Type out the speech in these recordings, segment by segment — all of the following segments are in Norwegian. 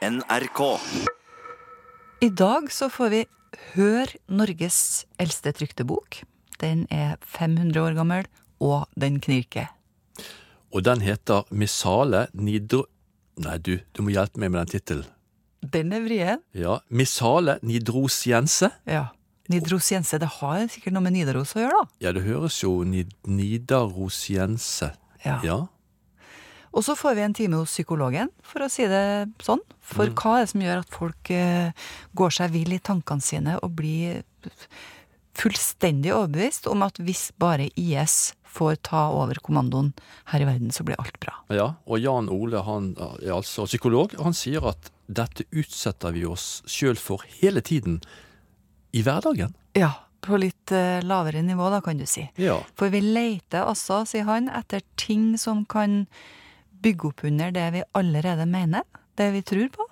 NRK. I dag så får vi høre Norges eldste trykte bok. Den er 500 år gammel, og den knirker. Og den heter Missale Nidro... Nei, du, du må hjelpe meg med den tittelen. Den er vrien. Ja, Missale Nidrosiense. Ja. Nidrosiense, det har sikkert noe med Nidaros å gjøre, da. Ja, det høres jo Nid Nidarosiense. Ja. Ja. Og så får vi en time hos psykologen, for å si det sånn. For hva er det som gjør at folk eh, går seg vill i tankene sine og blir fullstendig overbevist om at hvis bare IS får ta over kommandoen her i verden, så blir alt bra. ja. Og Jan Ole, han er altså psykolog, han sier at dette utsetter vi oss sjøl for hele tiden i hverdagen. Ja, på litt eh, lavere nivå, da, kan du si. Ja. For vi leter altså, sier han, etter ting som kan bygge opp under det vi allerede mener, det vi tror på.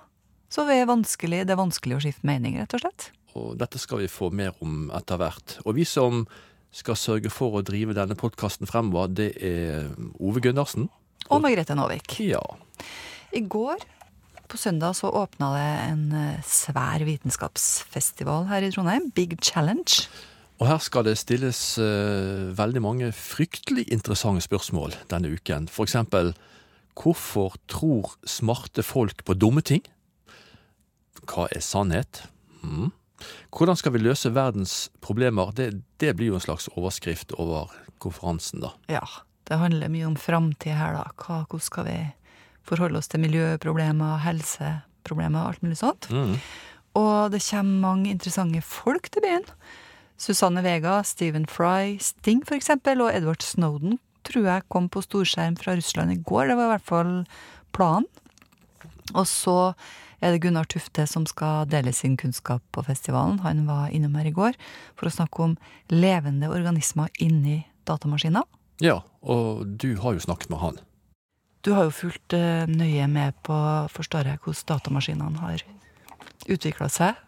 Så det er vanskelig, det er vanskelig å skifte mening, rett og slett. Og dette skal vi få mer om etter hvert. Og vi som skal sørge for å drive denne podkasten fremover, det er Ove Gundersen. Og Margrethe Nåvik. Ja. I går, på søndag, så åpna det en eh, svær vitenskapsfestival her i Trondheim. Big Challenge. Og her skal det stilles uh, veldig mange fryktelig interessante spørsmål denne uken. For eksempel hvorfor tror smarte folk på dumme ting? Hva er sannhet? Mm. Hvordan skal vi løse verdens problemer? Det, det blir jo en slags overskrift over konferansen, da. Ja, det handler mye om framtid her, da. Hva, hvordan skal vi forholde oss til miljøproblemer, helseproblemer, alt mulig sånt. Mm. Og det kommer mange interessante folk til byen. Susanne Vega, Stephen Fry, Sting eksempel, og Edward Snowden tror jeg kom på storskjerm fra Russland i går. Det var i hvert fall planen. Og så er det Gunnar Tufte som skal dele sin kunnskap på festivalen. Han var innom her i går for å snakke om levende organismer inni datamaskiner. Ja, og du har jo snakket med han. Du har jo fulgt eh, nøye med på, forstår jeg, hvordan datamaskinene har utvikla seg.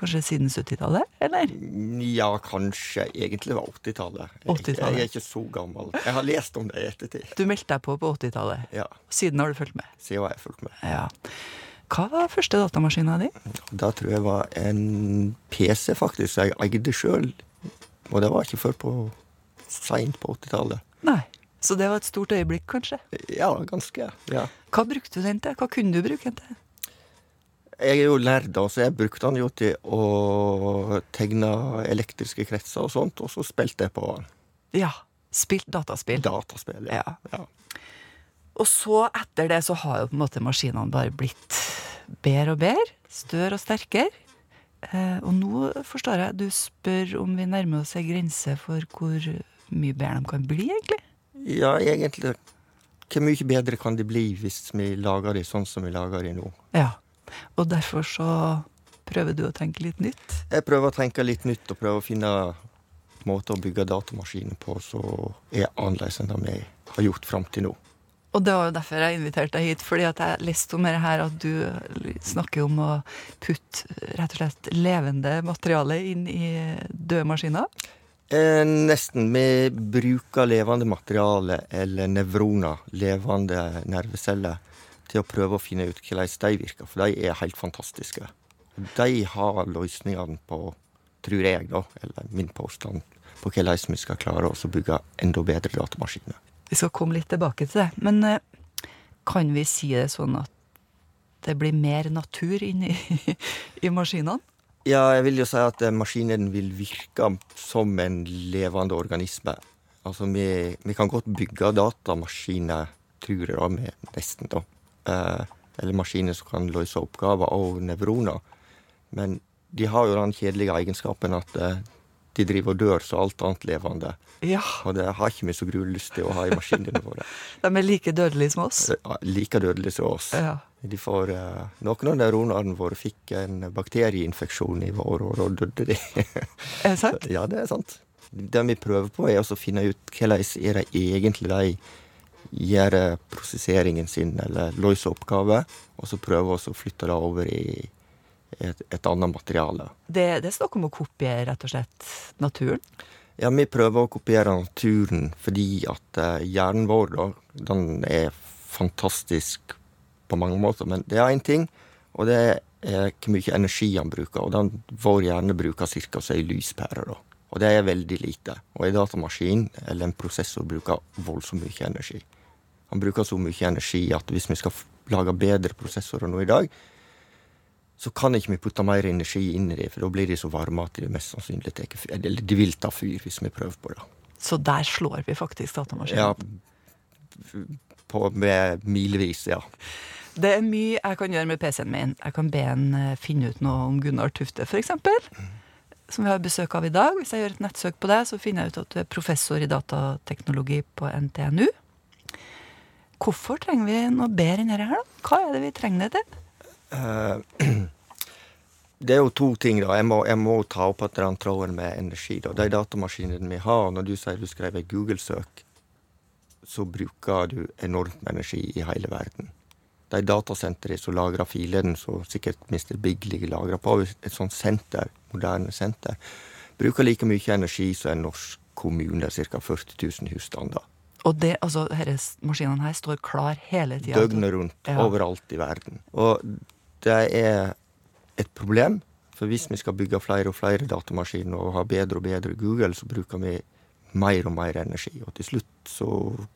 Kanskje siden 70-tallet, eller? Ja, kanskje egentlig var 80-tallet. 80-tallet. jeg er ikke så gammel. Jeg har lest om det i ettertid. Du meldte deg på på 80-tallet. Ja, Siden har du fulgt med. siden har jeg fulgt med. Ja. Hva var første datamaskina di? Da tror jeg var en PC, faktisk, jeg eide sjøl. Og det var ikke før på seint på 80-tallet. Nei. Så det var et stort øyeblikk, kanskje? Ja, ganske. ja. Hva brukte du den til? Hva kunne du bruke den til? Jeg er jo lærd, da, så jeg brukte den jo til å tegne elektriske kretser og sånt, og så spilte jeg på den. Ja. Spilt dataspill. Dataspill. Ja. ja. Og så, etter det, så har jo på en måte maskinene bare blitt bedre og bedre. Større og sterkere. Eh, og nå forstår jeg, du spør om vi nærmer oss ei grense for hvor mye bedre de kan bli, egentlig? Ja, egentlig. Hvor mye bedre kan de bli hvis vi lager de sånn som vi lager de nå? Ja. Og derfor så prøver du å tenke litt nytt. Jeg prøver å tenke litt nytt og prøver å finne måter å bygge datamaskiner på som er annerledes enn det vi har gjort fram til nå. Og det var jo derfor jeg inviterte deg hit, fordi at jeg leste om det her at du snakker om å putte rett og slett levende materiale inn i døde maskiner. Eh, nesten. Vi bruker levende materiale eller nevroner, levende nerveceller, til å prøve å finne ut hvordan de virker, for de er helt fantastiske. De har løsningene på, tror jeg, da, eller min påstand, på hvordan vi skal klare oss å bygge enda bedre datamaskiner. Vi skal komme litt tilbake til det. Men eh, kan vi si det sånn at det blir mer natur inni i maskinene? Ja, jeg vil jo si at eh, maskinen vil virke som en levende organisme. Altså, vi, vi kan godt bygge datamaskiner, tror jeg da, med nesten, da. Eh, eller maskiner som kan løse oppgaver, og nevroner. Men de har jo den kjedelige egenskapen at eh, de driver og dør så alt annet levende. Ja. Og det har ikke vi så gruelig lyst til å ha i maskinene våre. De er like dødelige som oss. Like dødelige som oss. Ja. De får, eh, noen av neuronene våre fikk en bakterieinfeksjon i vår, og da døde de. Er det sant? Ja, det er sant. Det vi prøver på, er å finne ut hvordan er det egentlig de gjør prosesseringen sin, eller løser oppgaver, og så prøver vi å flytte det over i et, et annet materiale. Det, det er snakk om å kopiere rett og slett naturen. Ja, vi prøver å kopiere naturen fordi at eh, hjernen vår, da, den er fantastisk på mange måter. Men det er én ting, Og det er hvor mye energi han bruker. Og den, vår hjerne bruker ca. ei lyspære. da. Og det er veldig lite. Og en datamaskin eller en prosessor bruker voldsomt mye energi. Han bruker så mye energi at hvis vi skal lage bedre prosessorer nå i dag, så kan ikke vi putte mer energi inn i det, for da blir de så varme at de mest sannsynlig tar fyr. Eller de vil ta fyr, hvis vi prøver på det. Så der slår vi faktisk datamaskinen? Ja, på, med milevis, ja. Det er mye jeg kan gjøre med PC-en min. Jeg kan be en eh, finne ut noe om Gunnar Tufte, f.eks. Som vi har besøk av i dag. Hvis jeg gjør et nettsøk på deg, så finner jeg ut at du er professor i datateknologi på NTNU. Hvorfor trenger vi noe bedre enn dette her, da? Hva er det vi trenger det til? Uh, det er jo to ting, da. Jeg må, jeg må ta opp at den tråden med energi. da. De datamaskinene vi har, når du sier du skrev et Google-søk, så bruker du enormt med energi i hele verden de datasentrene som lagrer filene, som sikkert Mr. Big ligger lagra på, et sånt senter, moderne senter, bruker like mye energi som en norsk kommune, ca. 40 000 husstander. Og det, altså, disse maskinene her står klar hele tida? Døgnet rundt, ja. overalt i verden. Og det er et problem, for hvis vi skal bygge flere og flere datamaskiner og ha bedre og bedre Google, så bruker vi mer og mer energi. Og til slutt så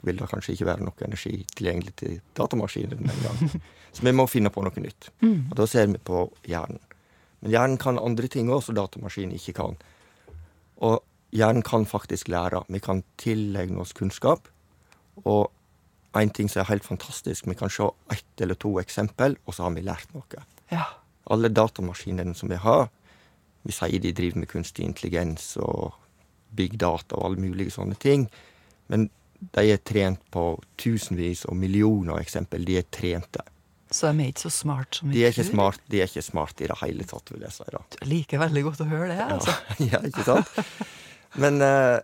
vil det kanskje ikke være noe energi tilgjengelig til datamaskinen engang. Så vi må finne på noe nytt. Mm. Og da ser vi på hjernen. Men hjernen kan andre ting òg som datamaskinen ikke kan. Og hjernen kan faktisk lære. Vi kan tilegne oss kunnskap. Og en ting som er helt fantastisk, vi kan se ett eller to eksempel, og så har vi lært noe. Ja. Alle datamaskinene som vi har, vi sier de driver med kunstig intelligens og big data og alle mulige sånne ting. Men de er trent på tusenvis og millioner eksempel. De er trente. Så de er ikke så smart som vi de er ikke smart, De er ikke smart i det hele tatt, vil jeg si. da. Du liker veldig godt å høre det, altså. Ja, ja ikke sant? Men uh,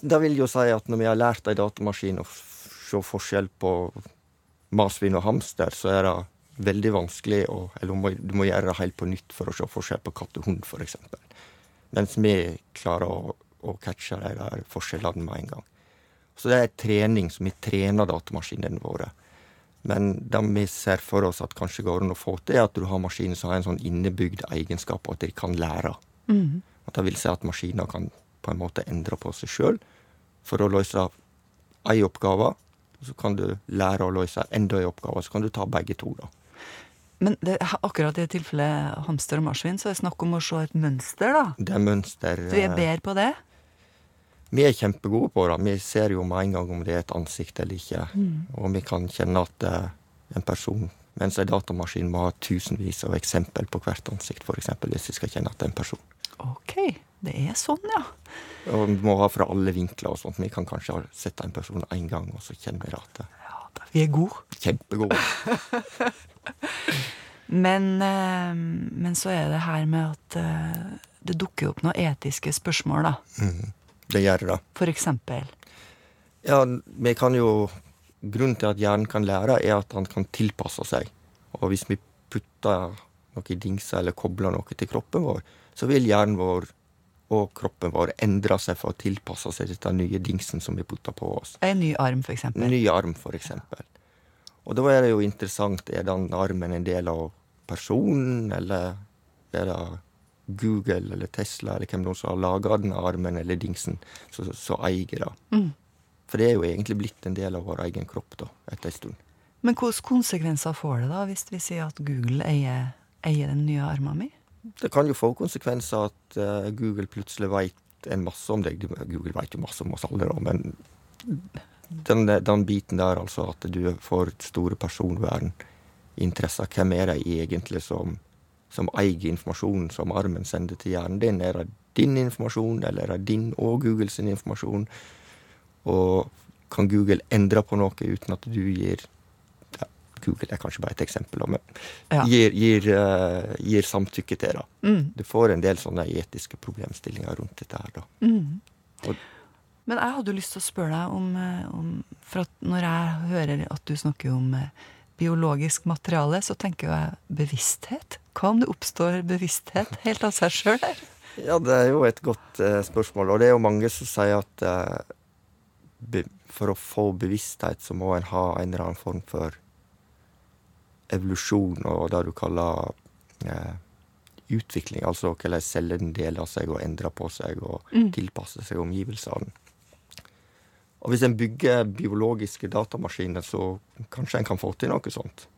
det vil jo si at når vi har lært ei datamaskin å se forskjell på marsvin og hamster, så er det veldig vanskelig å Eller du må gjøre det helt på nytt for å se forskjell på katt og hund, f.eks. Mens vi klarer å og catche de der forskjellene med en gang. Så det er trening som vi trener datamaskinene våre. Men det vi ser for oss at kanskje går an å få til, er at du har maskiner som har en sånn innebygd egenskap, og at de kan lære. Mm. At det vil si at maskiner kan på en måte endre på seg sjøl for å løse ei oppgave. Så kan du lære å løse enda en oppgave, så kan du ta begge to. da. Men det, akkurat i tilfellet hamster og marsvin, så er det snakk om å se et mønster, da? Det er mønster. Du er bedre på det? Vi er kjempegode på det. Vi ser jo med en gang om det er et ansikt eller ikke. Mm. Og vi kan kjenne at det er en person Mens en datamaskin må ha tusenvis av eksempel på hvert ansikt, f.eks. hvis vi skal kjenne at det er en person. Ok, det er sånn, ja. Og vi må ha fra alle vinkler og sånt. Vi kan kanskje sette en person én gang, og så kjenner vi at det. Ja, vi er gode. Kjempegode. men, eh, men, så er det her med at eh, det dukker opp noen etiske spørsmål, da. Mm, det gjør det. For eksempel? Ja, vi kan jo Grunnen til at hjernen kan lære, er at han kan tilpasse seg. Og hvis vi putter noe i dingser eller kobler noe til kroppen vår, så vil hjernen vår og kroppen vår endre seg for å tilpasse seg til den nye dingsen som vi putter på oss. En ny arm, for. En ny arm, for eksempel. Og da er det jo interessant er den armen en del av personen, eller er det Google eller Tesla eller hvem som har laga den armen eller dingsen, som eier det. Mm. For det er jo egentlig blitt en del av vår egen kropp da, etter en stund. Men hvilke konsekvenser får det da, hvis vi sier at Google eier, eier den nye armen min? Det kan jo få konsekvenser at uh, Google plutselig veit en masse om deg. Google veit jo masse om oss alle, da, men den, den, biten der, altså at du får store personverninteresser. Hvem er det egentlig som, som eier informasjonen som armen sender til hjernen din? Er det din informasjon, eller er det din og Google sin informasjon? Og kan Google endre på noe uten at du gir ja, Google er kanskje bare et eksempel, men ja. gir, gir, uh, gir, samtykke til det. Mm. Du får en del sånne etiske problemstillinger rundt dette her, da. Mm. Og, men jeg hadde jo lyst til å spørre deg om, eh, om For når jeg hører at du snakker om eh, biologisk materiale, så tenker jeg bevissthet. Hva om det oppstår bevissthet helt av seg sjøl her? Ja, det er jo et godt eh, spørsmål. Og det er jo mange som sier at eh, be, for å få bevissthet, så må en ha en eller annen form for evolusjon og det du kaller eh, utvikling, altså hvordan cellene deler seg og endrer på seg og Mm. tilpasser seg omgivelsene. Og hvis en bygger biologiske datamaskiner, så kanskje en kan få til noe sånt.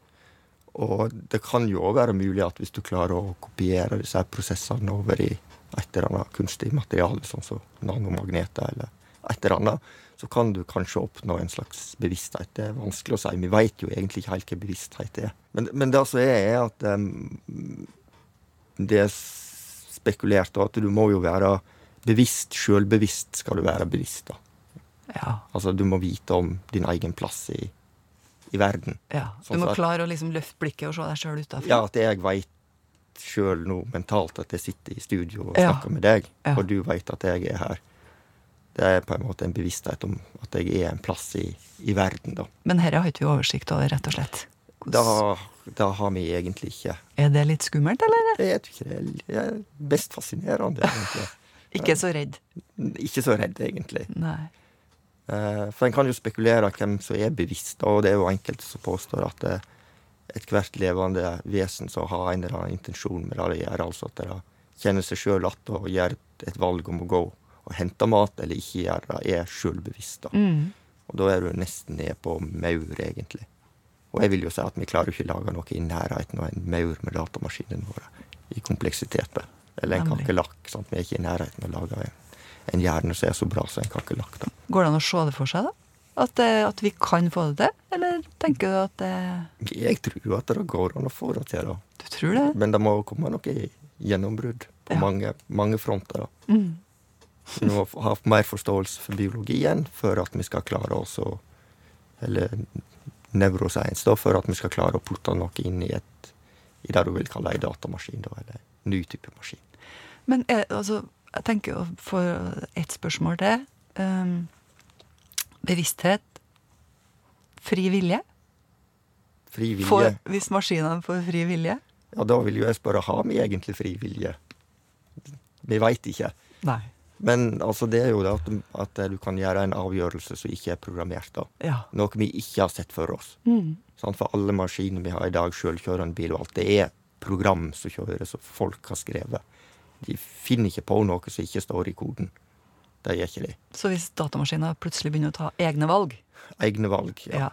Og det kan jo òg være mulig at hvis du klarer å kopiere disse her prosessene over i et eller annet kunstig materiale, sånn som nanomagneter eller et eller annet, så kan du kanskje oppnå en slags bevissthet. Det er vanskelig å si. Vi veit jo egentlig ikke helt hva bevissthet er. Men, men det som er, er at um, det er spekulert og at du må jo være bevisst, sjølbevisst skal du være bevisst. da. Ja. Altså du må vite om din egen plass i, i verden. ja. Du Sånn må sånn klare å liksom løfte blikket og se deg sjøl utafor. Ja, at jeg veit sjøl nå mentalt at jeg sitter i studio og Ja. snakker med deg, Ja. og du veit at jeg er her. Det er på en måte en bevissthet om at jeg er en plass i, i verden, da. Men dette har ikke vi oversikt over, rett og slett. Da, da har vi egentlig ikke Er det litt skummelt, eller? Jeg tror ikke det. Det er best fascinerende, egentlig. Ikke så redd. Ikke så redd, egentlig. Nei. Eh, For en kan jo spekulere hvem som er bevisst, og det er jo enkelte som påstår at eh, ethvert levende vesen som har en eller annen intensjon med det de gjør, altså at de kjenner seg sjøl igjen og gjør et- valg om å gå og hente mat eller ikke gjøre det, er sjølbevisst. Mm. Og da er du nesten ned på maur, egentlig. Og jeg vil jo si at vi klarer ikke å lage noe i nærheten av en maur med datamaskinene våre i kompleksitet. Eller en kakerlakk. Vi er ikke i nærheten av å lage en, en hjerne som er så bra som en kakerlakk. Går det an å se det for seg, da? At, at vi kan få det til? Eller tenker du at det Jeg tror at det går an å få det til. da. Du tror det? Men det må komme noe gjennombrudd på Ja. mange, mange fronter. da. Mm. Vi må ha mer forståelse for biologien for at vi skal klare oss å Eller neuroscience, da, for at vi skal klare å putte noe inn i et i det du vil kalle ei datamaskin, da, eller en ny type maskin. Men er, altså, jeg tenker jo for ett spørsmål til. Um, bevissthet. Fri vilje. Fri vilje. For, hvis maskinene får fri vilje? Ja, da vil jo jeg spørre, har vi egentlig fri vilje? Vi veit ikke. Nei. Men altså, det er jo det at, at du kan gjøre en avgjørelse som ikke er programmert. da. Ja. Noe vi ikke har sett for oss. Mm. Sånn, For alle maskiner vi har i dag, sjølkjørende bil og alt, det er program som kjører, og folk har skrevet. De finner ikke på noe som ikke står i koden. Det gjør ikke de. Så hvis datamaskiner plutselig begynner å ta egne valg Egne valg. Ja. ja.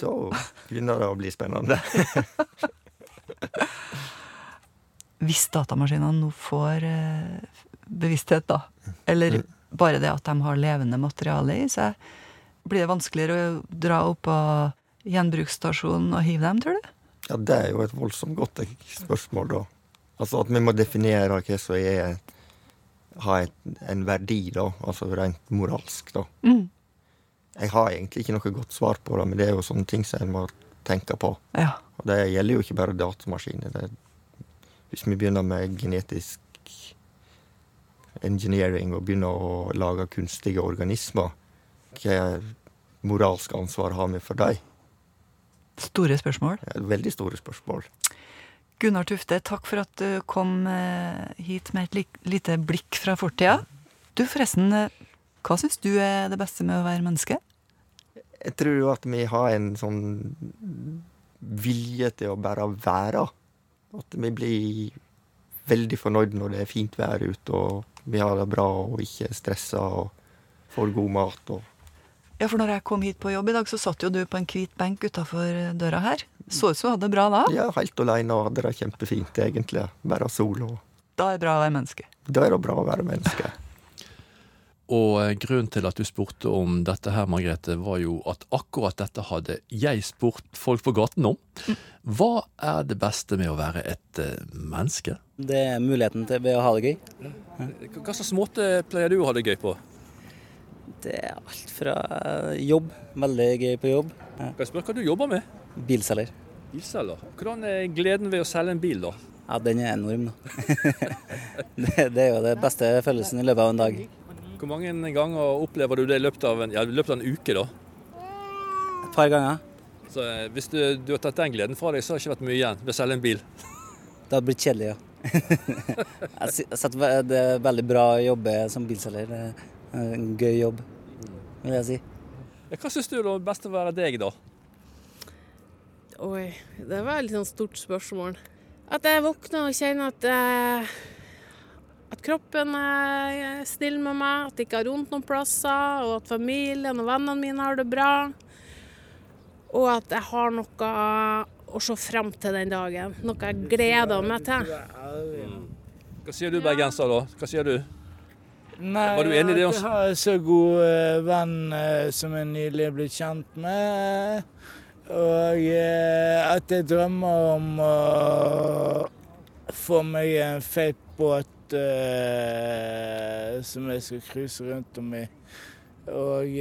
Da begynner det å bli spennende. Hvis datamaskinene nå får eh, bevissthet, da, eller bare det at de har levende materiale i seg, blir det vanskeligere å dra opp på gjenbruksstasjonen og hive dem, tror du? Ja, det er jo et voldsomt godt spørsmål, da. Altså at vi må definere hva som er ha et, en verdi, da. Altså rent moralsk, da. Mm. Jeg har egentlig ikke noe godt svar på det, men det er jo sånne ting som en må tenke på. Ja. Og det gjelder jo ikke bare datamaskiner. Det, hvis vi begynner med genetisk engineering og begynner å lage kunstige organismer, hva moralsk ansvar har vi for dem? Store spørsmål. Veldig store spørsmål. Gunnar Tufte, takk for at du kom eh, hit med et lite blikk fra fortida. Du, forresten, eh, hva syns du er det beste med å være menneske? Jeg tror jo at vi har en sånn vilje til å bare være. At vi blir veldig fornøyd når det er fint vær ute, og vi har det bra og ikke stressa og får god mat. og Ja, for når jeg kom hit på jobb i dag, så satt jo du på en hvit benk utafor døra her. Så ut som du hadde det bra da. Ja, helt aleine og hadde det kjempefint, egentlig. Bare sol og Da er det bra å være menneske. Da er det bra å være menneske. Og eh, grunnen til at du spurte om dette her, Margrethe, var jo at akkurat dette hadde jeg spurt folk på gaten om. Hva er det beste med å være et eh, menneske? Det er muligheten til ved å ha det gøy. Hva slags måte pleier du å ha det gøy på? Det er alt fra jobb, veldig gøy på jobb. Ja. Kan jeg spørre hva du jobber med? Bilselger. Bilselger. Hvordan er gleden ved å selge en bil, da? Ja, den er enorm, da. det, det er jo den beste følelsen i løpet av en dag. Hvor mange ganger opplever du det i løpet av en, ja, løpet av en uke, da? Et par ganger. Så eh, Hvis du, du har tatt den gleden fra deg, så har det ikke vært mye igjen ved å selge en bil. Det hadde blitt kjedelig, ja. jeg setter det er veldig bra å jobbe som bilselger. Er en gøy jobb, vil jeg si. Hva syns du er det beste å være deg, da? Oi, det var et litt sånn stort spørsmål. At jeg våkner og kjenner at, eh, at kroppen er snill med meg, at jeg ikke har vondt noen plasser, og at familien og vennene mine har det bra. Og at jeg har noe å se frem til den dagen. Noe jeg gleder meg til. Hva sier du, bergenser, da? Hva sier du? Nei, Var du enig i det også? jeg har en så god uh, venn uh, som jeg nylig er blitt kjent med. Og uh, at jeg drømmer om å få meg en feit båt som jeg skal cruise rundt om i. Og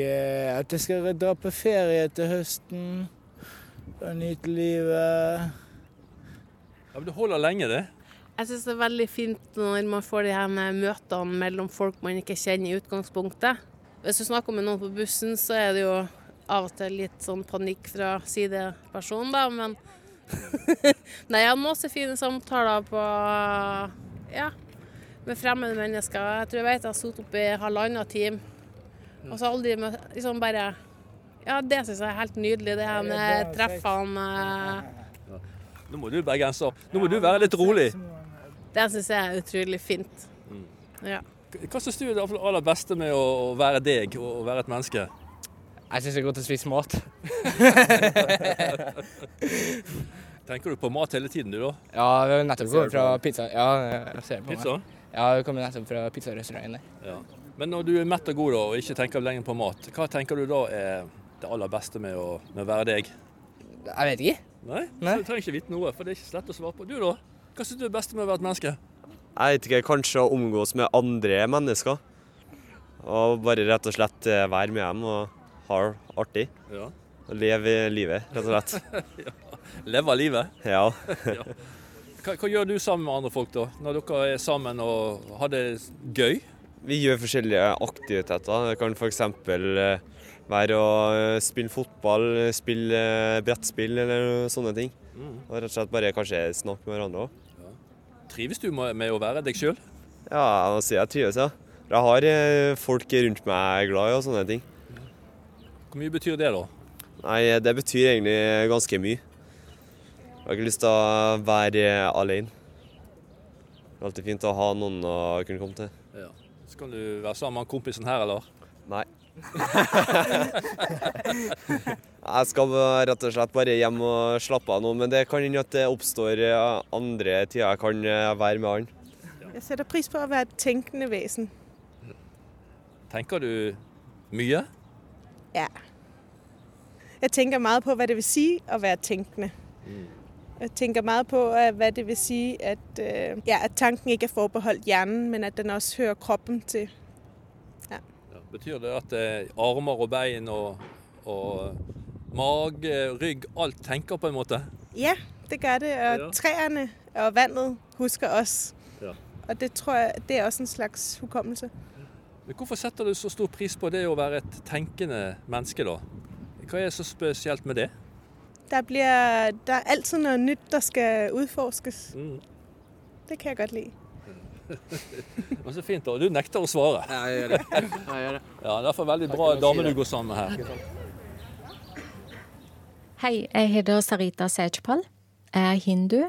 at jeg skal dra på ferie til høsten og nyte livet. Ja, men Det holder lenge, det. Jeg syns det er veldig fint når man får de her møtene mellom folk man ikke kjenner i utgangspunktet. Hvis du snakker med noen på bussen, så er det jo av og til litt sånn panikk fra sidepersonen, da, men Nei, jeg har masse fine samtaler på Ja, med fremmede mennesker. Jeg tror jeg vet jeg har sittet oppe i halvannen time, og så aldri med liksom bare Ja, det syns jeg er helt nydelig, det her med treffene. Nå må du, bergenser, nå må du være litt rolig. Det syns jeg er utrolig fint. Ja. Hva syns du er det aller beste med å være deg og være et menneske? Jeg syns det er godt å spise mat. Tenker du på mat hele tiden, du da? Ja, vi har nettopp kommet fra pizza. Ja, jeg ser på meg. Pizza? Ja, vi kommer nettopp fra pizzarestauranten der. Ja. Men når du er mett og god da, og ikke tenker lenger på mat, hva tenker du da er det aller beste med å, med være deg? Jeg vet ikke. Nei? Nei. Så du trenger ikke vite noe, for det er ikke slett å svare på. Du da? Hva syns du er best med å være et menneske? Jeg vet ikke, kanskje å omgås med andre mennesker. Og bare rett og slett eh, være med dem og ha det artig. Ja. Og leve livet, rett og slett. Leve livet? Ja. Hva, hva gjør du sammen med andre folk, da? Når dere er sammen og har det gøy? Vi gjør forskjellige aktiviteter. Det kan f.eks. være å eh, spille fotball, spille eh, brettspill eller sånne ting. Og rett og slett bare kanskje snakke med hverandre òg. Trives du med, å være deg sjøl? Ja, jeg må si jeg trives, ja. Jeg har eh, folk rundt meg glad i og sånne ting. Hvor mye betyr det, da? Nei, det betyr egentlig ganske mye. Jeg har ikke lyst til å være alene. Det er alltid fint å ha noen å kunne komme til. Ja. Så kan du være sammen med kompisen her, eller? Nei. Jeg skal rett og slett bare hjem og slappe av nå, men det kan hende at det oppstår eh, andre tider jeg kan eh, være med han. Jeg setter pris på å være et tenkende vesen. Tenker du mye? Ja. Jeg tenker meget på, hva det vil si å være tenkende Jeg tenker meget på, hva det vil si at, øh, ja, at tanken ikke er forbeholdt hjernen, men at den også hører kroppen til. Betyr det at eh, armer og bein og, og mage, rygg, alt tenker på en måte? Ja, det gør det, og Ja. trærne og vannet husker oss. Ja. Og det tror jeg, det er også en slags hukommelse. Men Hvorfor setter du så stor pris på det å være et tenkende menneske, da? Hva er så spesielt med det? Der, blir, der er alltid noe nytt der skal utforskes. Mm. Det kan jeg godt lide. Men så fint, da. Du nekter å svare. Ja, jeg gjør det. Jeg gjør det. Ja, Derfor veldig bra dame du går sammen med her. Hei, jeg heter Sarita Sejpal. Jeg er hindu,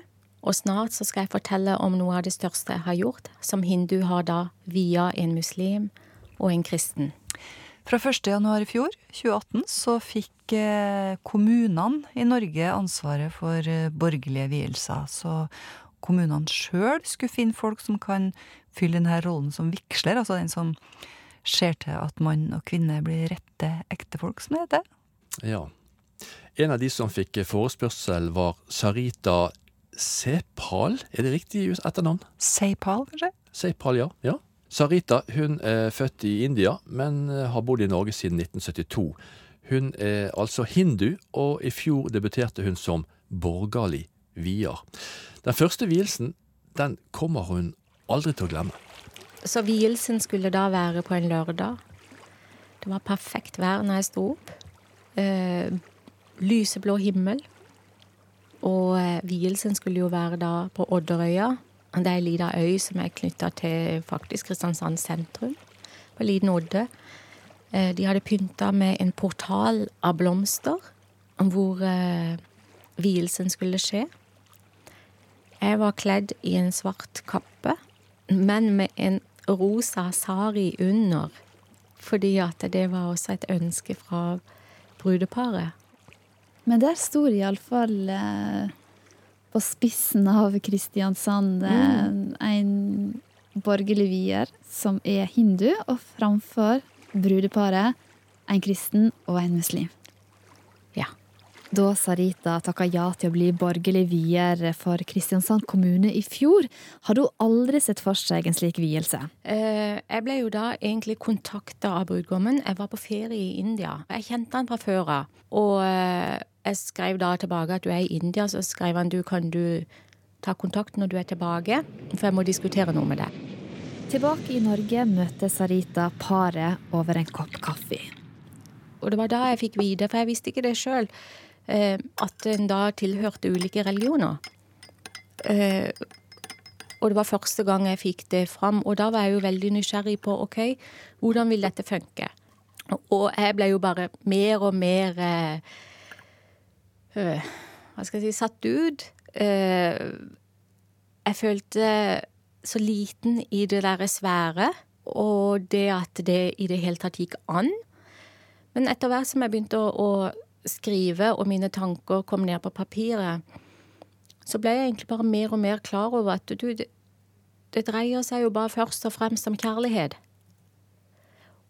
og snart så skal jeg fortelle om noe av det største jeg har gjort. Som hindu har da via en muslim og en kristen. Fra 1. januar i fjor, 2018, så fikk eh, kommunene i Norge ansvaret for eh, borgerlige vielser. Så kommunene sjøl skulle finne folk som kan fylle denne rollen som vigsler, altså den som ser til at mann og kvinne blir rette ektefolk, som det heter. Ja. En av de som fikk forespørsel, var Sarita Sepal. Er det riktig etternavn? Seipal, kanskje? Seipal, ja. ja. Sarita hun er født i India, men eh, har bodd i Norge siden 1972. Hun er altså hindu, og i fjor debuterte hun som borgerlig vier. Den første vielsen den kommer hun aldri til å glemme. Så vielsen skulle da være på en lørdag. Det var perfekt vær når jeg sto opp. Eh, lyseblå himmel. Og eh, vielsen skulle jo være da på Odderøya. Det er ei lita øy som er knytta til faktisk Kristiansand sentrum. På en liten odde. Eh, de hadde pynta med en portal av blomster, hvor eh, vielsen skulle skje. Jeg var kledd i en svart kappe, men med en rosa sari under, fordi at det var også et ønske fra brudeparet. Men der sto det iallfall eh, på spissen av Kristiansand mm. en borgerlig vier som er hindu, og framfor brudeparet en kristen og en muslim. Da Sarita takka ja til å bli borgerlig vier for Kristiansand kommune i fjor, hadde hun aldri sett for seg en slik vielse. Eh, jeg ble jo da egentlig kontakta av brudgommen. Jeg var på ferie i India. Jeg kjente han fra før av. Og eh, jeg skrev da tilbake at du er i India, så skrev han du kan du ta kontakt når du er tilbake, for jeg må diskutere noe med deg. Tilbake i Norge møter Sarita paret over en kopp kaffe. Og det var da jeg fikk vite, for jeg visste ikke det sjøl, at en da tilhørte ulike religioner. Eh, og det var første gang jeg fikk det fram, og da var jeg jo veldig nysgjerrig på OK, hvordan vil dette funke? Og jeg ble jo bare mer og mer eh, øh, Hva skal jeg si satt ut. Eh, jeg følte så liten i det derre svære, og det at det i det hele tatt gikk an. Men etter hvert som jeg begynte å, å skrive, og mine tanker kom ned på papiret, så ble jeg egentlig bare mer og mer klar over at du, det, det dreier seg jo bare først og fremst om kjærlighet.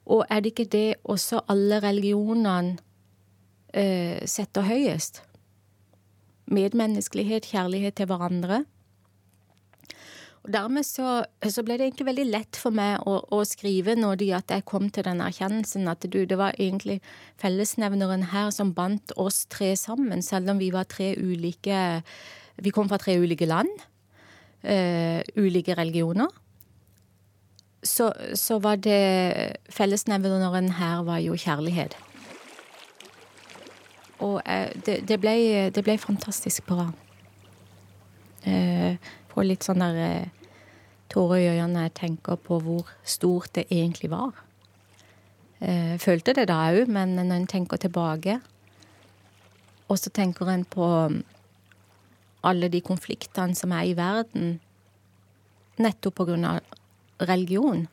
Og er det ikke det også alle religionene eh, setter høyest? Medmenneskelighet, kjærlighet til hverandre. Og dermed så, så, ble det egentlig veldig lett for meg å, å skrive når jeg kom til den erkjennelsen at du, det var egentlig fellesnevneren her som bandt oss tre sammen, selv om vi var tre ulike Vi kom fra tre ulike land, uh, ulike religioner. Så, så var det Fellesnevneren her var jo kjærlighet. Og uh, det, det, ble, det, ble, fantastisk bra. Uh, får litt sånn der eh, tårer i øynene når jeg tenker på hvor stort det egentlig var. Jeg følte det da òg, men når en tenker tilbake Og så tenker en på mm, alle de konfliktene som er i verden nettopp av religion.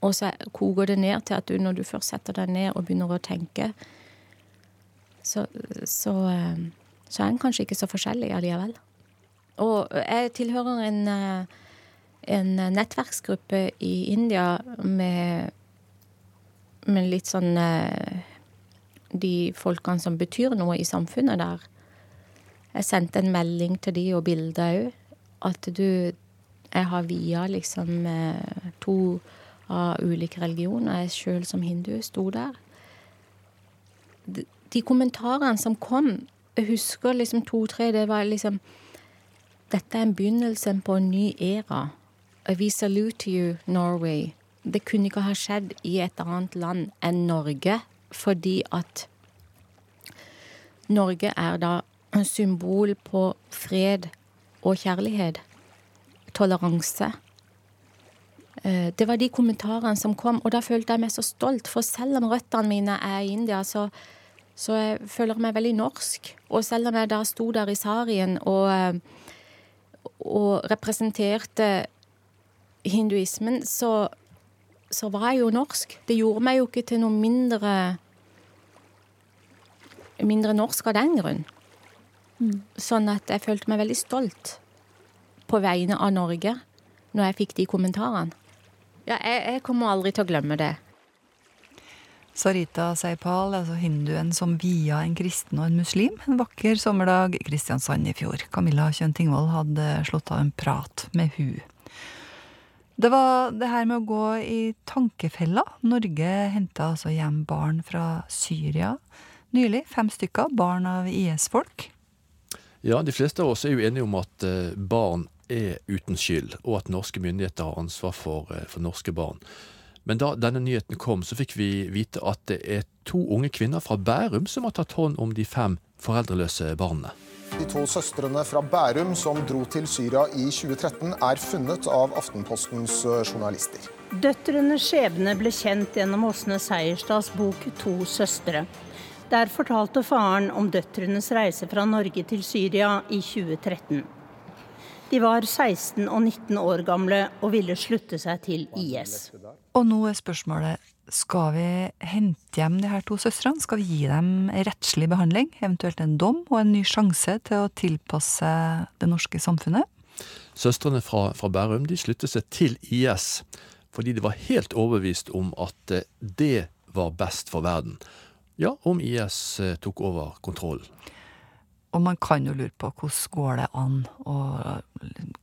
Og så koker det ned til at du, når du først setter deg ned og begynner å tenke, så, så, eh, så er en kanskje ikke så forskjellig allikevel. Og jeg tilhører en, eh, en nettverksgruppe i India med, med litt sånn eh, De folkene som betyr noe i samfunnet der. Jeg sendte en melding til de og bilde òg. At du Jeg har via liksom eh, to av ulike religioner. Jeg sjøl som hindu sto der. De, kommentarene som kom, jeg husker liksom to-tre, det var liksom dette er en begynnelse på en ny æra. We salute you, Norway. Det kunne ikke ha skjedd i et annet land enn Norge, fordi at Norge er da en symbol på fred og kjærlighet. Toleranse. Eh, det var de kommentarene som kom, og da følte jeg meg så stolt. For selv om røttene mine er i India, så, så jeg føler jeg meg veldig norsk. Og selv om jeg da sto der i sarien og eh, og representerte hinduismen, så, så, var jeg jo norsk. Det gjorde meg jo ikke til noe mindre mindre norsk av den grunn. Mm. Sånn at jeg følte meg veldig stolt på vegne av Norge når jeg fikk de kommentarene. Ja, jeg, jeg kommer aldri til å glemme det. Sarita Seipal, altså hinduen som via en kristen og en muslim en vakker sommerdag i Kristiansand i fjor. Camilla Kjønn Tingvold hadde slått av en prat med hun. Det var det her med å gå i tankefella. Norge henta altså hjem barn fra Syria nylig. Fem stykker. Barn av IS-folk. Ja, de fleste av oss er jo enige om at eh, barn er uten skyld, og at norske myndigheter har ansvar for, eh, for norske barn. Men da denne nyheten kom, så fikk vi vite at det er to unge kvinner fra Bærum som har tatt hånd om de fem foreldreløse barna. De to søstrene fra Bærum som dro til Syria i 2013, er funnet av Aftenpostens eh, journalister. Døtrenes skjebne ble kjent gjennom Åsne Seierstads bok 'To søstre'. Der fortalte faren om døtrenes reise fra Norge til Syria i 2013. De var 16 og 19 år gamle og ville slutte seg til IS. Og nå er spørsmålet skal vi hente hjem de her to søstrene? Skal vi gi dem rettslig behandling, eventuelt en dom og en ny sjanse til å tilpasse det norske samfunnet? Søstrene fra, fra Bærum de sluttet seg til IS fordi de var helt overbevist om at eh, det var best for verden. Ja, om IS eh, tok over kontrollen. Og man kan jo lure på hvordan går det an å,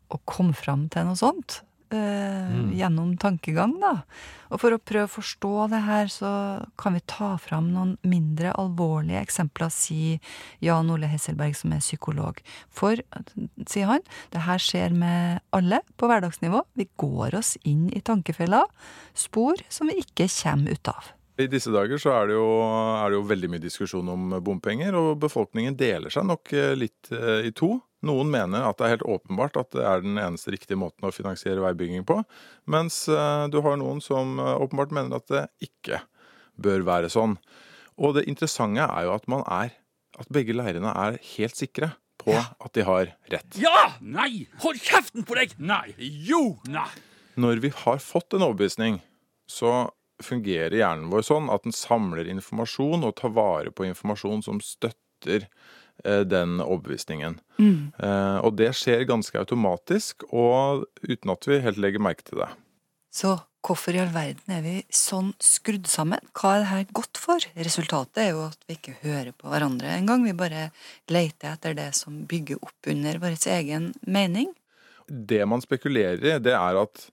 å komme fram til noe sånt? Eh, Mm. Gjennom tankegang, da. Og for å prøve å forstå det her, så kan vi ta fram noen mindre alvorlige eksempler, sier Jan Ole Hesselberg, som er psykolog. For, sier han, det her skjer med alle på hverdagsnivå. Vi går oss inn i tankefeller, spor som vi ikke kommer ut av. I disse dager så er det, jo, er det jo veldig mye diskusjon om bompenger, og befolkningen deler seg nok eh, litt eh, i to. Noen mener at det er helt åpenbart at det er den eneste riktige måten å finansiere veibygging på, mens eh, du har noen som åpenbart mener at det ikke bør være sånn. Og det interessante er jo at man er at begge leirene er helt sikre på at de har rett. Ja! Nei! Hold kjeften på deg! Nei! Jo! Nei! Når vi har fått en overbevisning, så fungerer hjernen vår sånn at den samler informasjon og tar vare på informasjon som støtter eh, den overbevisningen. Mm. Eh, og det skjer ganske automatisk, og uten at vi helt legger merke til det. Så hvorfor i all verden er vi sånn skrudd sammen? Hva er det her godt for? Resultatet er jo at vi ikke hører på hverandre engang. Vi bare leter etter det som bygger opp under vår egen mening. Det man spekulerer i, det er at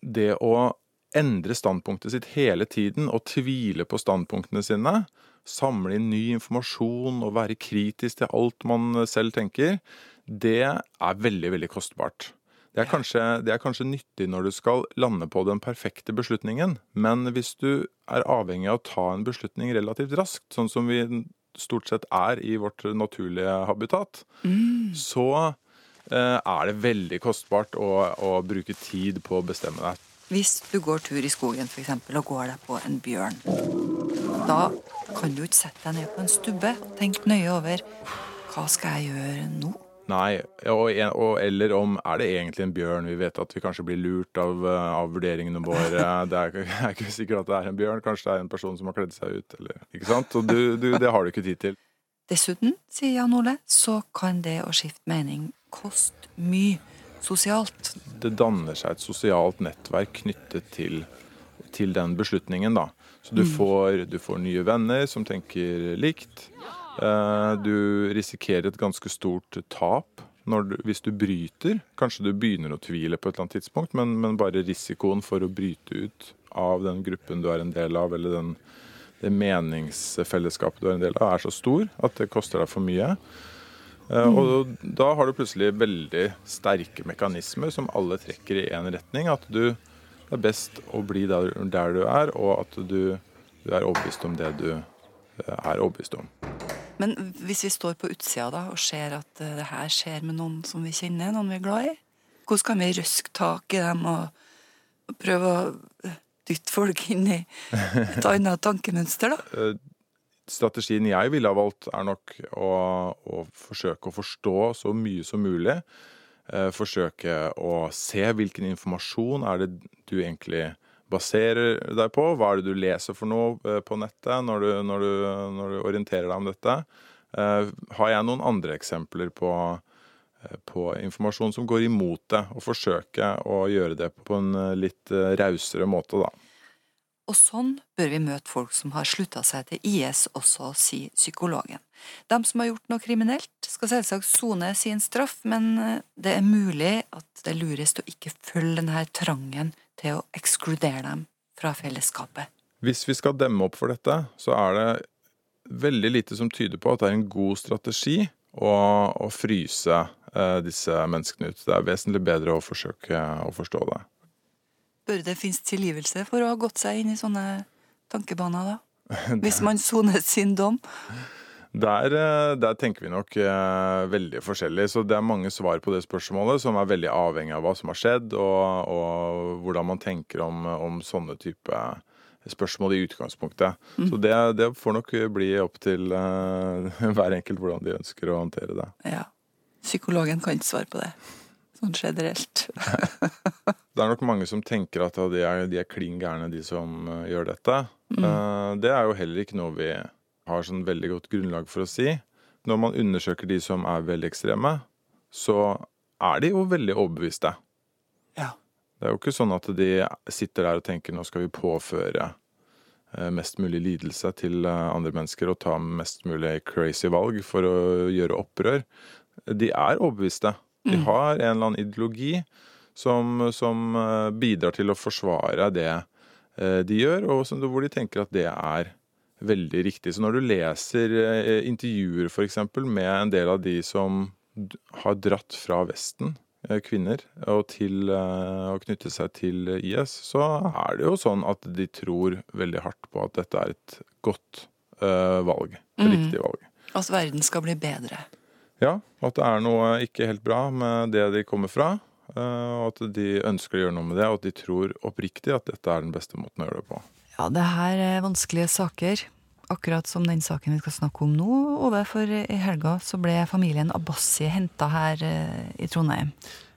det å endre standpunktet sitt hele tiden og tvile på standpunktene sine, samle inn ny informasjon og være kritisk til alt man selv tenker, det er veldig, veldig kostbart. Det er, kanskje, det er kanskje nyttig når du skal lande på den perfekte beslutningen, men hvis du er avhengig av å ta en beslutning relativt raskt, sånn som vi stort sett er i vårt naturlige habitat, så eh, er det veldig kostbart å, å bruke tid på å bestemme deg. Hvis du går tur i skogen for eksempel, og går deg på en bjørn, da kan du ikke sette deg ned på en stubbe og tenke nøye over hva skal jeg gjøre nå? Nei, og, og eller om er det egentlig en bjørn? Vi vet at vi kanskje blir lurt av, eh, av vurderingene våre. Det er, er ikke sikkert at det er en bjørn, kanskje det er en person som har kledd seg ut. Eller, ikke sant? Og du, du, det har du ikke tid til. Dessuten, sier Jan Ole, så kan det å skifte mening koste mye sosialt. Det danner seg et sosialt nettverk knyttet til, til den beslutningen, da. Så du, Mm. får, du får nye venner som tenker likt. Eh, Du risikerer et ganske stort tap når du, hvis du bryter. Kanskje du begynner å tvile på et eller annet tidspunkt, men, men bare risikoen for å bryte ut av den gruppen du er en del av, eller den, det meningsfellesskapet du er en del av, er så stor at det koster deg for mye. Eh, Og da har du plutselig veldig sterke mekanismer som alle trekker i én retning. At du, det er best å bli der, der du er, og at du, du er overbevist om det du eh, er overbevist om. Men hvis vi står på utsida da, og ser at eh, det her skjer med noen som vi kjenner, noen vi er glad i, hvordan kan vi røske tak i dem og, prøve å dytte folk inn i et annet tankemønster, da? Strategien jeg ville ha valgt, er nok å, å forsøke å forstå så mye som mulig. Eh, forsøke å se hvilken informasjon er det du egentlig baserer deg på. Hva er det du leser for noe eh, på nettet når du, når du, når du orienterer deg om dette? Eh, har jeg noen andre eksempler på, på informasjon som går imot det, og forsøke å gjøre det på en litt rausere måte, da. Og sånn bør vi møte folk som har slutta seg til IS også, sier psykologen. De som har gjort noe kriminelt, skal selvsagt sone sin straff, men eh, det er mulig at det er lurest å ikke følge denne trangen til å ekskludere dem fra fellesskapet. Hvis vi skal demme opp for dette, så er det veldig lite som tyder på at det er en god strategi å, å fryse eh, disse menneskene ut. Det er vesentlig bedre å forsøke å forstå det. Bør det finnes tilgivelse for å ha gått seg inn i sånne tankebaner, da? Hvis man soner sin dom? Der, eh, der tenker vi nok eh, veldig forskjellig. Så det er mange svar på det spørsmålet som er veldig avhengig av hva som har skjedd, og, og hvordan man tenker om, om sånne type spørsmål i utgangspunktet. Mm. Så det, det får nok bli opp til eh, hver enkelt hvordan de ønsker å håndtere det. Ja. Psykologen kan ikke svare på det. Sånn generelt. Det er nok mange som tenker at de er, de er klin gærne, de som eh, gjør dette. Mm. Eh, det er jo heller ikke noe vi har sånn veldig godt grunnlag for å si. Når man undersøker de som er veldig ekstreme, så er de jo veldig overbeviste. Ja. Det er jo ikke sånn at de sitter der og tenker nå skal vi påføre eh, mest mulig lidelse til andre mennesker og ta mest mulig crazy valg for å gjøre opprør. De er overbeviste. De Mm. har en eller annen ideologi som, som eh, bidrar til å forsvare det eh, de gjør, og som, hvor de tenker at det er veldig riktig. Så når du leser eh, intervjuer f.eks. med en del av de som har dratt fra Vesten, kvinner, og til å knytte seg til IS, så er det jo sånn at de tror veldig hardt på at dette er et godt valg. Et Mm. riktig valg. At verden skal bli bedre. Ja, at det er noe ikke helt bra med det de kommer fra. eh, Og at de ønsker å gjøre noe med det, og at de tror oppriktig at dette er den beste måten å gjøre det på. Ja, det her er vanskelige saker. Akkurat som den saken vi skal snakke om nå, Ove, for i helga så ble familien Abbasi henta her eh, i Trondheim.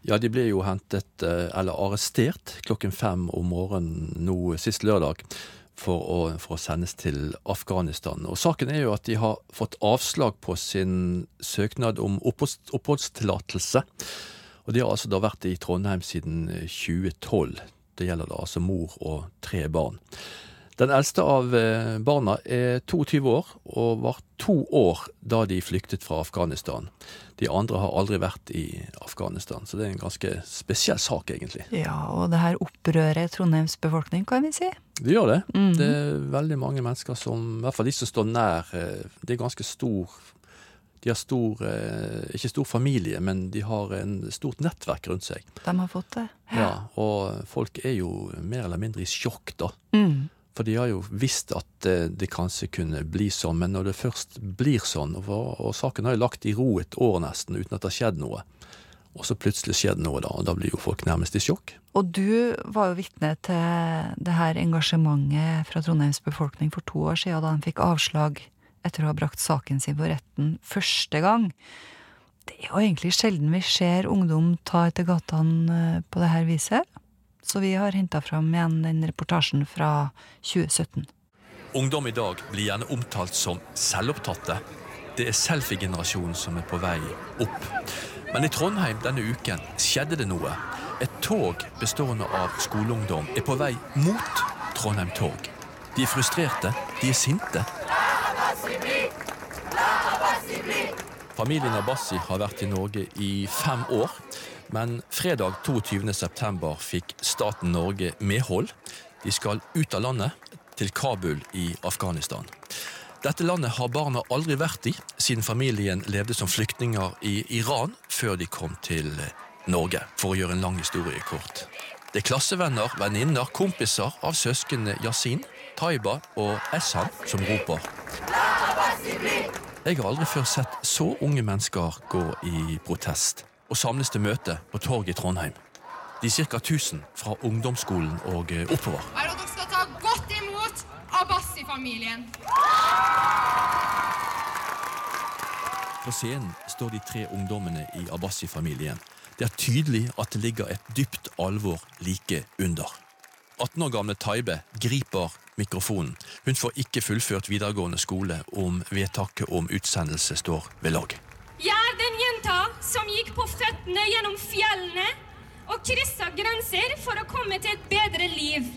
Ja, de ble jo hentet, eh, eller arrestert, klokken fem om morgenen nå sist lørdag. For å, for å sendes til Afghanistan. Og Saken er jo at de har fått avslag på sin søknad om oppholdstillatelse. Og De har altså da vært i Trondheim siden eh, 2012. Det gjelder da altså mor og tre barn. Den eldste av eh, barna er 22 år, og var to år da de flyktet fra Afghanistan. De andre har aldri vært i Afghanistan, så det er en ganske spesiell sak, egentlig. Ja, og det her opprører Trondheims befolkning, kan vi si. Det gjør det. Mhm. Det er veldig mange mennesker som, i hvert fall de som står nær, eh, det er ganske stor De har stor, eh, ikke stor familie, men de har en stort nettverk rundt seg. De har fått det. Ja, og folk er jo mer eller mindre i sjokk, da. Mm. For de har jo visst at eh, det kanskje kunne bli sånn, men når det først blir sånn, og, og saken har jo lagt i ro et år nesten uten at det har skjedd noe, og så plutselig skjer det noe, da, og da blir jo folk nærmest i sjokk. Og du var jo vitne til det her engasjementet fra Trondheims befolkning for to år siden, da de fikk avslag etter å ha brakt saken sin for retten første gang. Det er jo egentlig sjelden vi ser ungdom ta etter gatene eh, på det her viset. Så vi har henta fram igjen den reportasjen fra 2017. Ungdom i dag blir gjerne omtalt som selvopptatte. Det er selfie-generasjonen som er på vei opp. Men i Trondheim denne uken skjedde det noe. Et tog bestående av skoleungdom er på vei mot Trondheim Torg. De er frustrerte, de er sinte. Familien Abbasi har vært i Norge i fem år. Men fredag 22.9 fikk staten Norge medhold. De skal ut av landet, til Kabul i Afghanistan. Dette landet har barna aldri vært i, siden familien levde som flyktninger i Iran før de kom til Norge, for å gjøre en lang historie kort. Det er klassevenner, venninner, kompiser av søsknene Yasin, Taiba og Essan som roper. Jeg har aldri før sett så unge mennesker gå i protest og samles til møte på torget i Trondheim. De ca. 1000 fra ungdomsskolen og eh, oppover. er dere skal ta godt imot Abbasi-familien. På scenen står de tre ungdommene i Abbasi-familien. Det er tydelig at det ligger et dypt alvor like under. 18 år gamle Taibe griper mikrofonen. Hun får ikke fullført videregående skole om vedtaket om utsendelse står ved lag. Jenta som gikk på føttene gjennom fjellene og kryssa grenser for å komme til et bedre liv.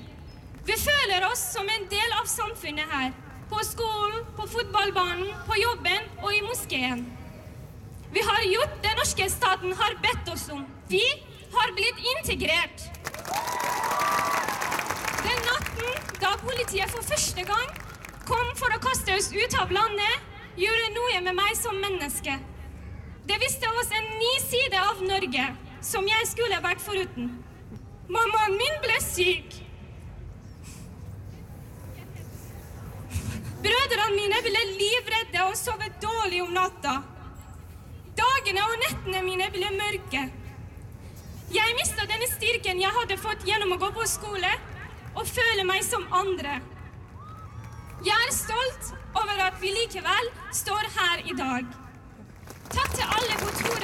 Vi føler oss som en del av samfunnet her. På skolen, på fotballbanen, på jobben og i moskeen. Vi har gjort det norske staten har bedt oss om. Vi har blitt integrert. Den natten da politiet for første gang kom for å kaste oss ut av landet, gjorde noe med meg som menneske. Det viste oss en ny side av Norge som jeg skulle vært foruten. Mammaen min ble syk. Brødrene mine ble livredde og sove dårlig om natta. Dagene og nettene mine ble mørke. Jeg mista denne styrken jeg hadde fått gjennom å gå på skole og føle meg som andre. Jeg er stolt over at vi likevel står her i dag. Takk til alle Rosenborg.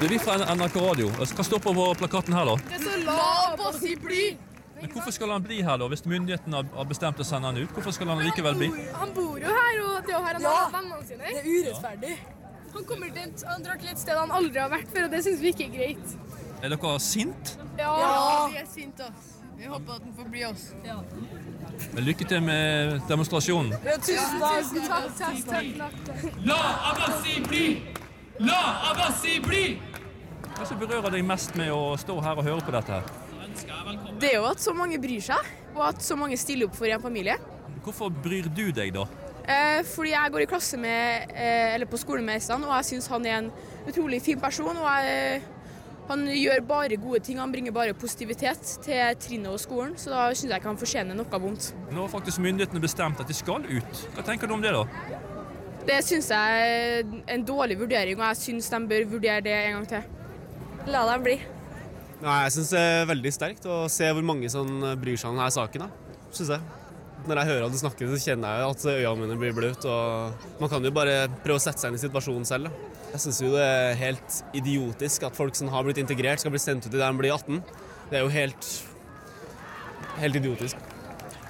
Du, vi fra NRK Radio. Hva står på plakaten her, da? Det står 'La i bli'. Men Hvorfor skal han bli her, da? Hvis myndighetene har- har bestemt å sende han ut, hvorfor skal han likevel bli? Han bor jo her, og det er jo her han Ja, har vennene sine. det er urettferdig. Han kommer til et, han drar til et sted han aldri har vært før, og det syns vi ikke er greit. Er dere sint? Ja, Ja. vi er sinte. Vi håper at han får bli oss. Men lykke til med demonstrasjonen. Ja, tusen takk. Tusen takk, takk. La Abbasi bli! La Abbasi bli! Hva som berører deg mest med å stå her og høre på dette? Det er jo at så mange bryr seg, og at så mange stiller opp for en familie. Hvorfor bryr du deg, da? Eh, fordi jeg går i klasse med, eh, eller på skole med Øystein, og jeg syns han er en utrolig fin person. og jeg, Han gjør bare gode ting, han bringer bare positivitet til trinnet og skolen, så da syns jeg ikke han fortjener noe vondt. Nå har faktisk myndighetene bestemt at de skal ut. Hva tenker du om det, da? Det syns jeg er en dårlig vurdering, og jeg syns de bør vurdere det en gang til. La dem bli. Nei, Jeg syns det er veldig sterkt å se hvor mange som bryr seg om denne saken. da, synes jeg. Når jeg hører at du snakker, så kjenner jeg at øynene mine blir bløte. og Man kan jo bare prøve å sette seg inn i situasjonen selv. da. Jeg syns jo det er helt idiotisk at folk som har blitt integrert, skal bli sendt ut i der de blir 18. Det er jo helt, helt idiotisk.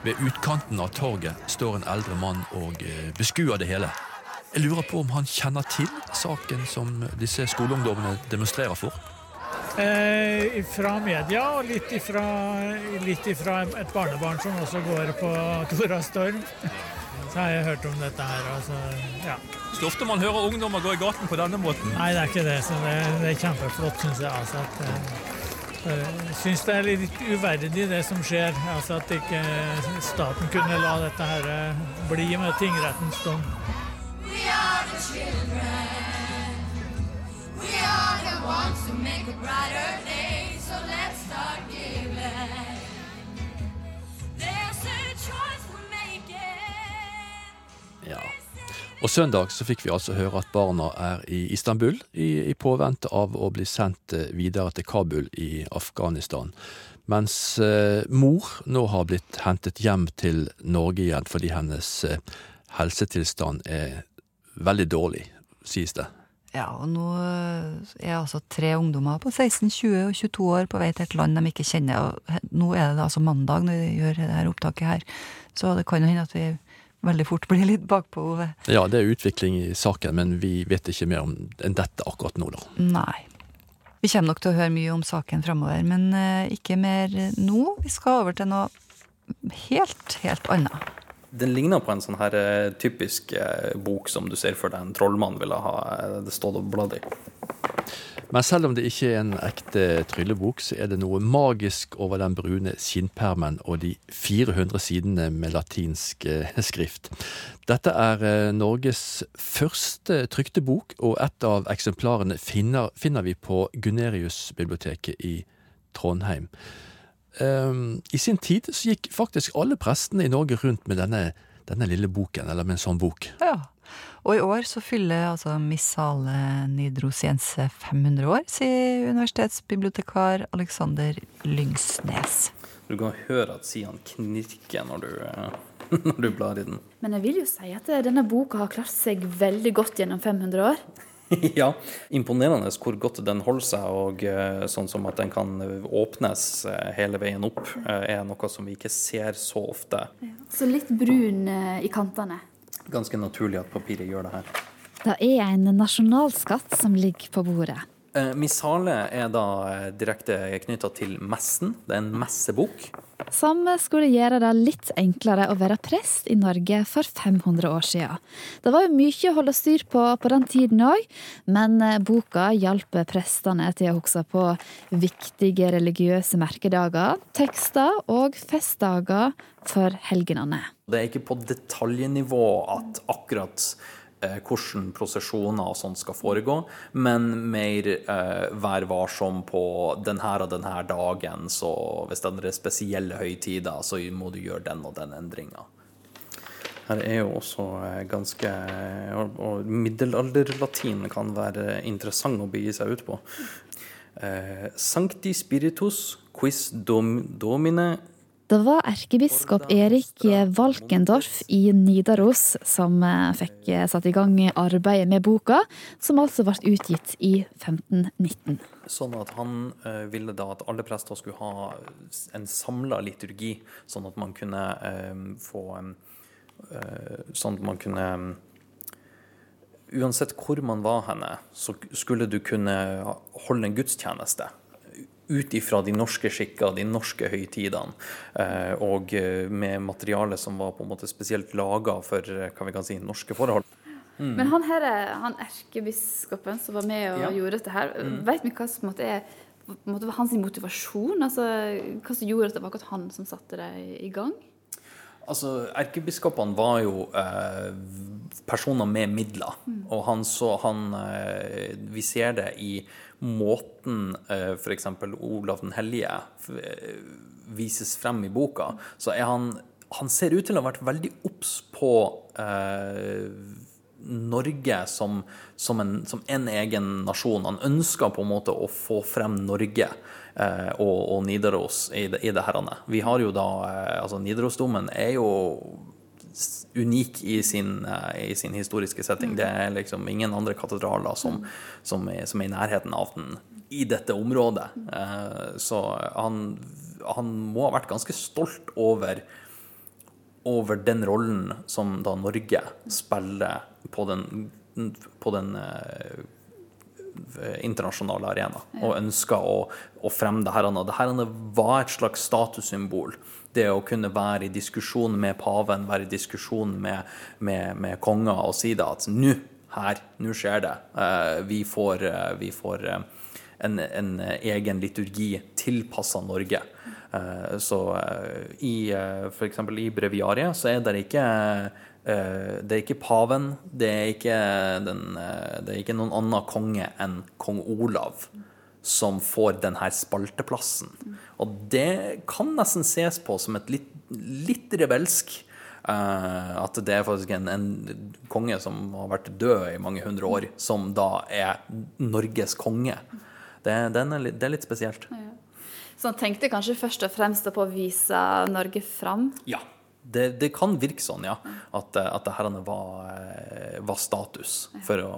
Ved utkanten av torget står en eldre mann og eh, beskuer det hele. Jeg lurer på om han kjenner til saken som disse skoleungdommene demonstrerer for? Eh, fra media og litt ifra, litt ifra et barnebarn som også går på Tora Storm. Så har jeg hørt om dette her. Altså, ja. Så ofte man hører ungdommer gå i gaten på denne måten. Nei, det er ikke det. Så det, det er kjempeflott, syns jeg. Altså, at, eh, jeg syns det er litt uverdig det som skjer. Altså At ikke staten kunne la dette her eh, bli med tingrettens dom. We are the children. Ones to make a brighter day. So let's start giving. There's a choice we're making. Ja. Og søndag så fikk vi altså høre at barna er i Istanbul i, i påvente av å bli sendt eh, videre til Kabul i Afghanistan. Mens eh, mor nå har blitt hentet hjem til Norge igjen fordi hennes eh, helsetilstand er veldig dårlig, sies det. Ja, og nå er altså tre ungdommer på 16, 20 og 22 år på vei til et land de ikke kjenner. Og nå er det altså mandag når vi gjør det her opptaket her, så det kan jo hende at vi veldig fort blir litt bakpå. Ove. Ja, det er utvikling i saken, men vi vet ikke mer om enn dette akkurat nå, da. Nei. Vi kommer nok til å høre mye om saken framover, men eh, ikke mer nå. Vi skal over til noe helt, helt annet. Den ligner på en sånn her eh, typisk eh, bok som du ser for deg en trollmann ville ha eh, det stått og bladd i. Men selv om det ikke er en ekte tryllebok, så er det noe magisk over den brune skinnpermen og de 400 sidene med latinsk skrift. Dette er Norges første trykte bok, og et av eksemplarene finner, finner vi på Gunerius-biblioteket i Trondheim. Ehm, I sin tid så gikk faktisk alle prestene i Norge rundt med denne, denne lille boken, eller med en sånn bok. Ja. Og i år så fyller altså Missale Nidrosiense 500 år, sier universitetsbibliotekar Alexander Lyngsnes. Du kan høre at sidene knirker når du, når du blar i den. Men jeg vil jo si at denne boka har klart seg veldig godt gjennom 500 år. ja, imponerende hvor godt den holder seg, og eh, sånn som at den kan åpnes eh, hele veien opp, eh, er noe som vi ikke ser så ofte. Så litt brun i kantene. Ganske naturlig at papiret gjør det her. Det er en nasjonalskatt som ligger på bordet. Eh, Missale er da eh, direkte knytta til messen. Det er en messebok. Som skulle gjøre det litt enklere å være prest i Norge for 500 år siden. Det var jo mye å holde styr på på den tiden òg, men eh, boka hjalp prestene til å huske på viktige religiøse merkedager, tekster og festdager for helgenene. Det er ikke på detaljnivå at akkurat hvordan prosesjoner og sånt skal foregå, men mer eh, vær varsom på denne og denne dagen, så hvis det er spesielle høytider, så må du gjøre den og den endringa. Her er jo også eh, ganske og middelalderlatin kan være interessant å begi seg ut på. Eh, Sancti spiritus quis dom, domine Det var erkebiskop Erik Valkendorf i Nidaros som eh, fikk eh, satt i gang arbeidet med boka, som altså ble utgitt i 1519. Sånn at han eh, ville da at alle prester skulle ha en samla liturgi, sånn at man kunne få Sånn at man kunne Uansett hvor man var henne, så skulle du kunne holde en gudstjeneste. Ut ifra de norske skikker, de norske høytidene, eh, og eh, med materiale som var på en måte spesielt laga for eh, hva vi kan si, norske forhold. Mm. Men han her, han erkebiskopen som var med og Ja. gjorde dette her, Mm. vet vi hva som måte er måte var hans motivasjon? Altså, hva som gjorde at det var akkurat han som satte det i- i gang? Altså, Erkebiskopene var jo eh, personer med midler. Mm. Og han så han eh, Vi ser det i måten eh, f.eks. Olav den hellige eh, vises frem i boka. Så er han Han ser ut til å ha vært veldig obs på eh, Norge som, som, en, som en egen nasjon. Han ønsker på en måte å få frem Norge eh, og, og Nidaros i det, i det herrene. Vi har jo da altså Nidarosdomen er jo unik i sin, eh, i sin historiske setting. Det er liksom ingen andre katedraler som, som, er, som er i nærheten av den i dette området. Eh, så han, han må ha vært ganske stolt over over den rollen som da Norge spiller på den, på den eh, internasjonale arena, og ønsker å, å fremme det her. Det her var et slags statussymbol. Det å kunne være i diskusjon med paven, være i diskusjon med, med, med konger og si det at nå, her, nå skjer det. Eh, Vi får, eh, vi får eh, en, en egen liturgi tilpassa Norge. Så i f.eks. i breviariet så er det ikke det er ikke paven, det er ikke, den, det er ikke noen annen konge enn kong Olav som får denne spalteplassen. Og det kan nesten ses på som et litt, litt rebelsk Uh, at det er faktisk en, en konge som har vært død i mange hundre år, som da er Norges konge. Det, den er, litt- det er litt spesielt. Så han tenkte kanskje først og fremst på å vise Norge fram? Ja. Det, det kan virke sånn, ja. At, at det her var, eh, var status for å,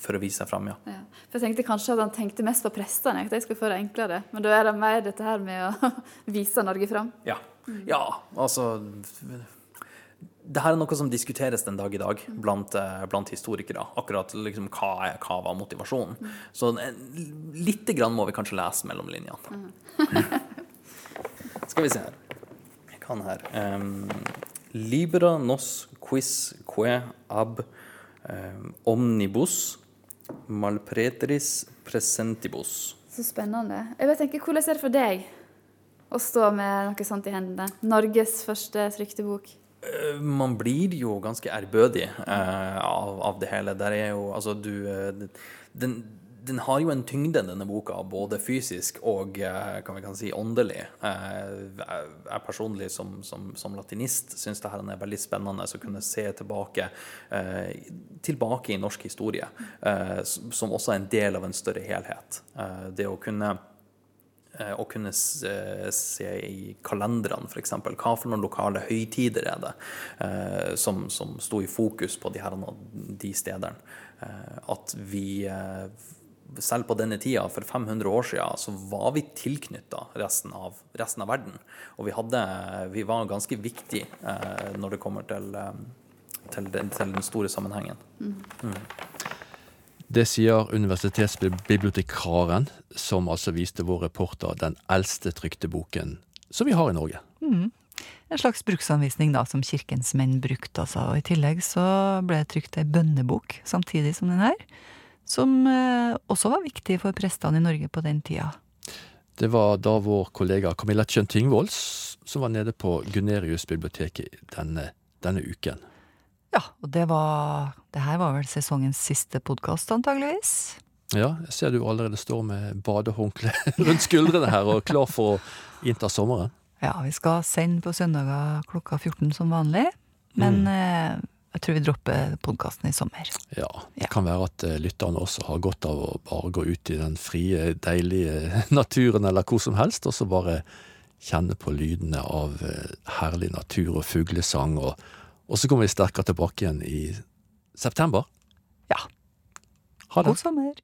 for å vise seg fram, ja. Ja. For jeg tenkte kanskje at han tenkte mest på prestene, at de skulle få det enklere. Men da er det mer dette her med å vise Norge fram. Ja. ja, altså Det her er noe som diskuteres den dag i dag blant, eh, blant historikere. Akkurat liksom, hva, er, hva var motivasjonen. Så eh, lite grann må vi kanskje lese mellom linjene. Skal vi se her. Jeg kan her. Um, Libera nos quis que ab omnibus malpreteris presentibus. Så spennende. Jeg vil tenke, Hvordan er det for deg å stå med noe sånt i hendene? Norges første trykte bok. Eh, Man blir jo ganske ærbødig eh, av, av det hele. Der er jo, altså du eh, den, den har jo en tyngde, denne boka, både fysisk og kan vi kan si, åndelig. Eh, Jeg personlig som, som, som latinist syns det her er veldig spennende å kunne se tilbake, eh, tilbake i norsk historie, eh, som også er en del av en større helhet. Eh, Det å kunne eh, å kunne s- eh, se i kalenderne, f.eks. Hva for noen lokale høytider er det eh, som, som sto i fokus på de, her, de stedene. Eh, at vi eh, selv på denne tida, for 500 år siden, så var vi tilknytta resten, av- resten av verden. Og vi, hadde, vi var ganske viktige eh, når det kommer til, eh, til, den, til den store sammenhengen. Mm. Det sier universitetsbibliotekaren, som altså viste vår reporter den eldste trykte boken som vi har i Norge. Mm. En slags bruksanvisning da, som kirkens menn brukte. Altså. Og I tillegg så ble det trykt ei bønnebok samtidig som den her, som eh, også var viktig for prestene i Norge på den tida. Det var da vår kollega Camilla Tjønn Tingvold som var nede på Gunerius-biblioteket denne, denne uken. Ja, og det var Det her var vel sesongens siste podkast, antageligvis. Ja, jeg ser du allerede står med badehåndkle rundt skuldrene her og klar for å innta sommeren. Ja, vi skal sende på søndager klokka 14 som vanlig, men eh, jeg tror vi dropper podkasten i sommer. Ja. Det ja. kan være at eh, lytterne også har godt av å bare gå ut i den frie, deilige naturen eller hvor som helst, og så bare kjenne på lydene av eh, herlig natur og fuglesang, og, og så kommer vi sterkere tilbake igjen i september. Ja. Ha det. God sommer.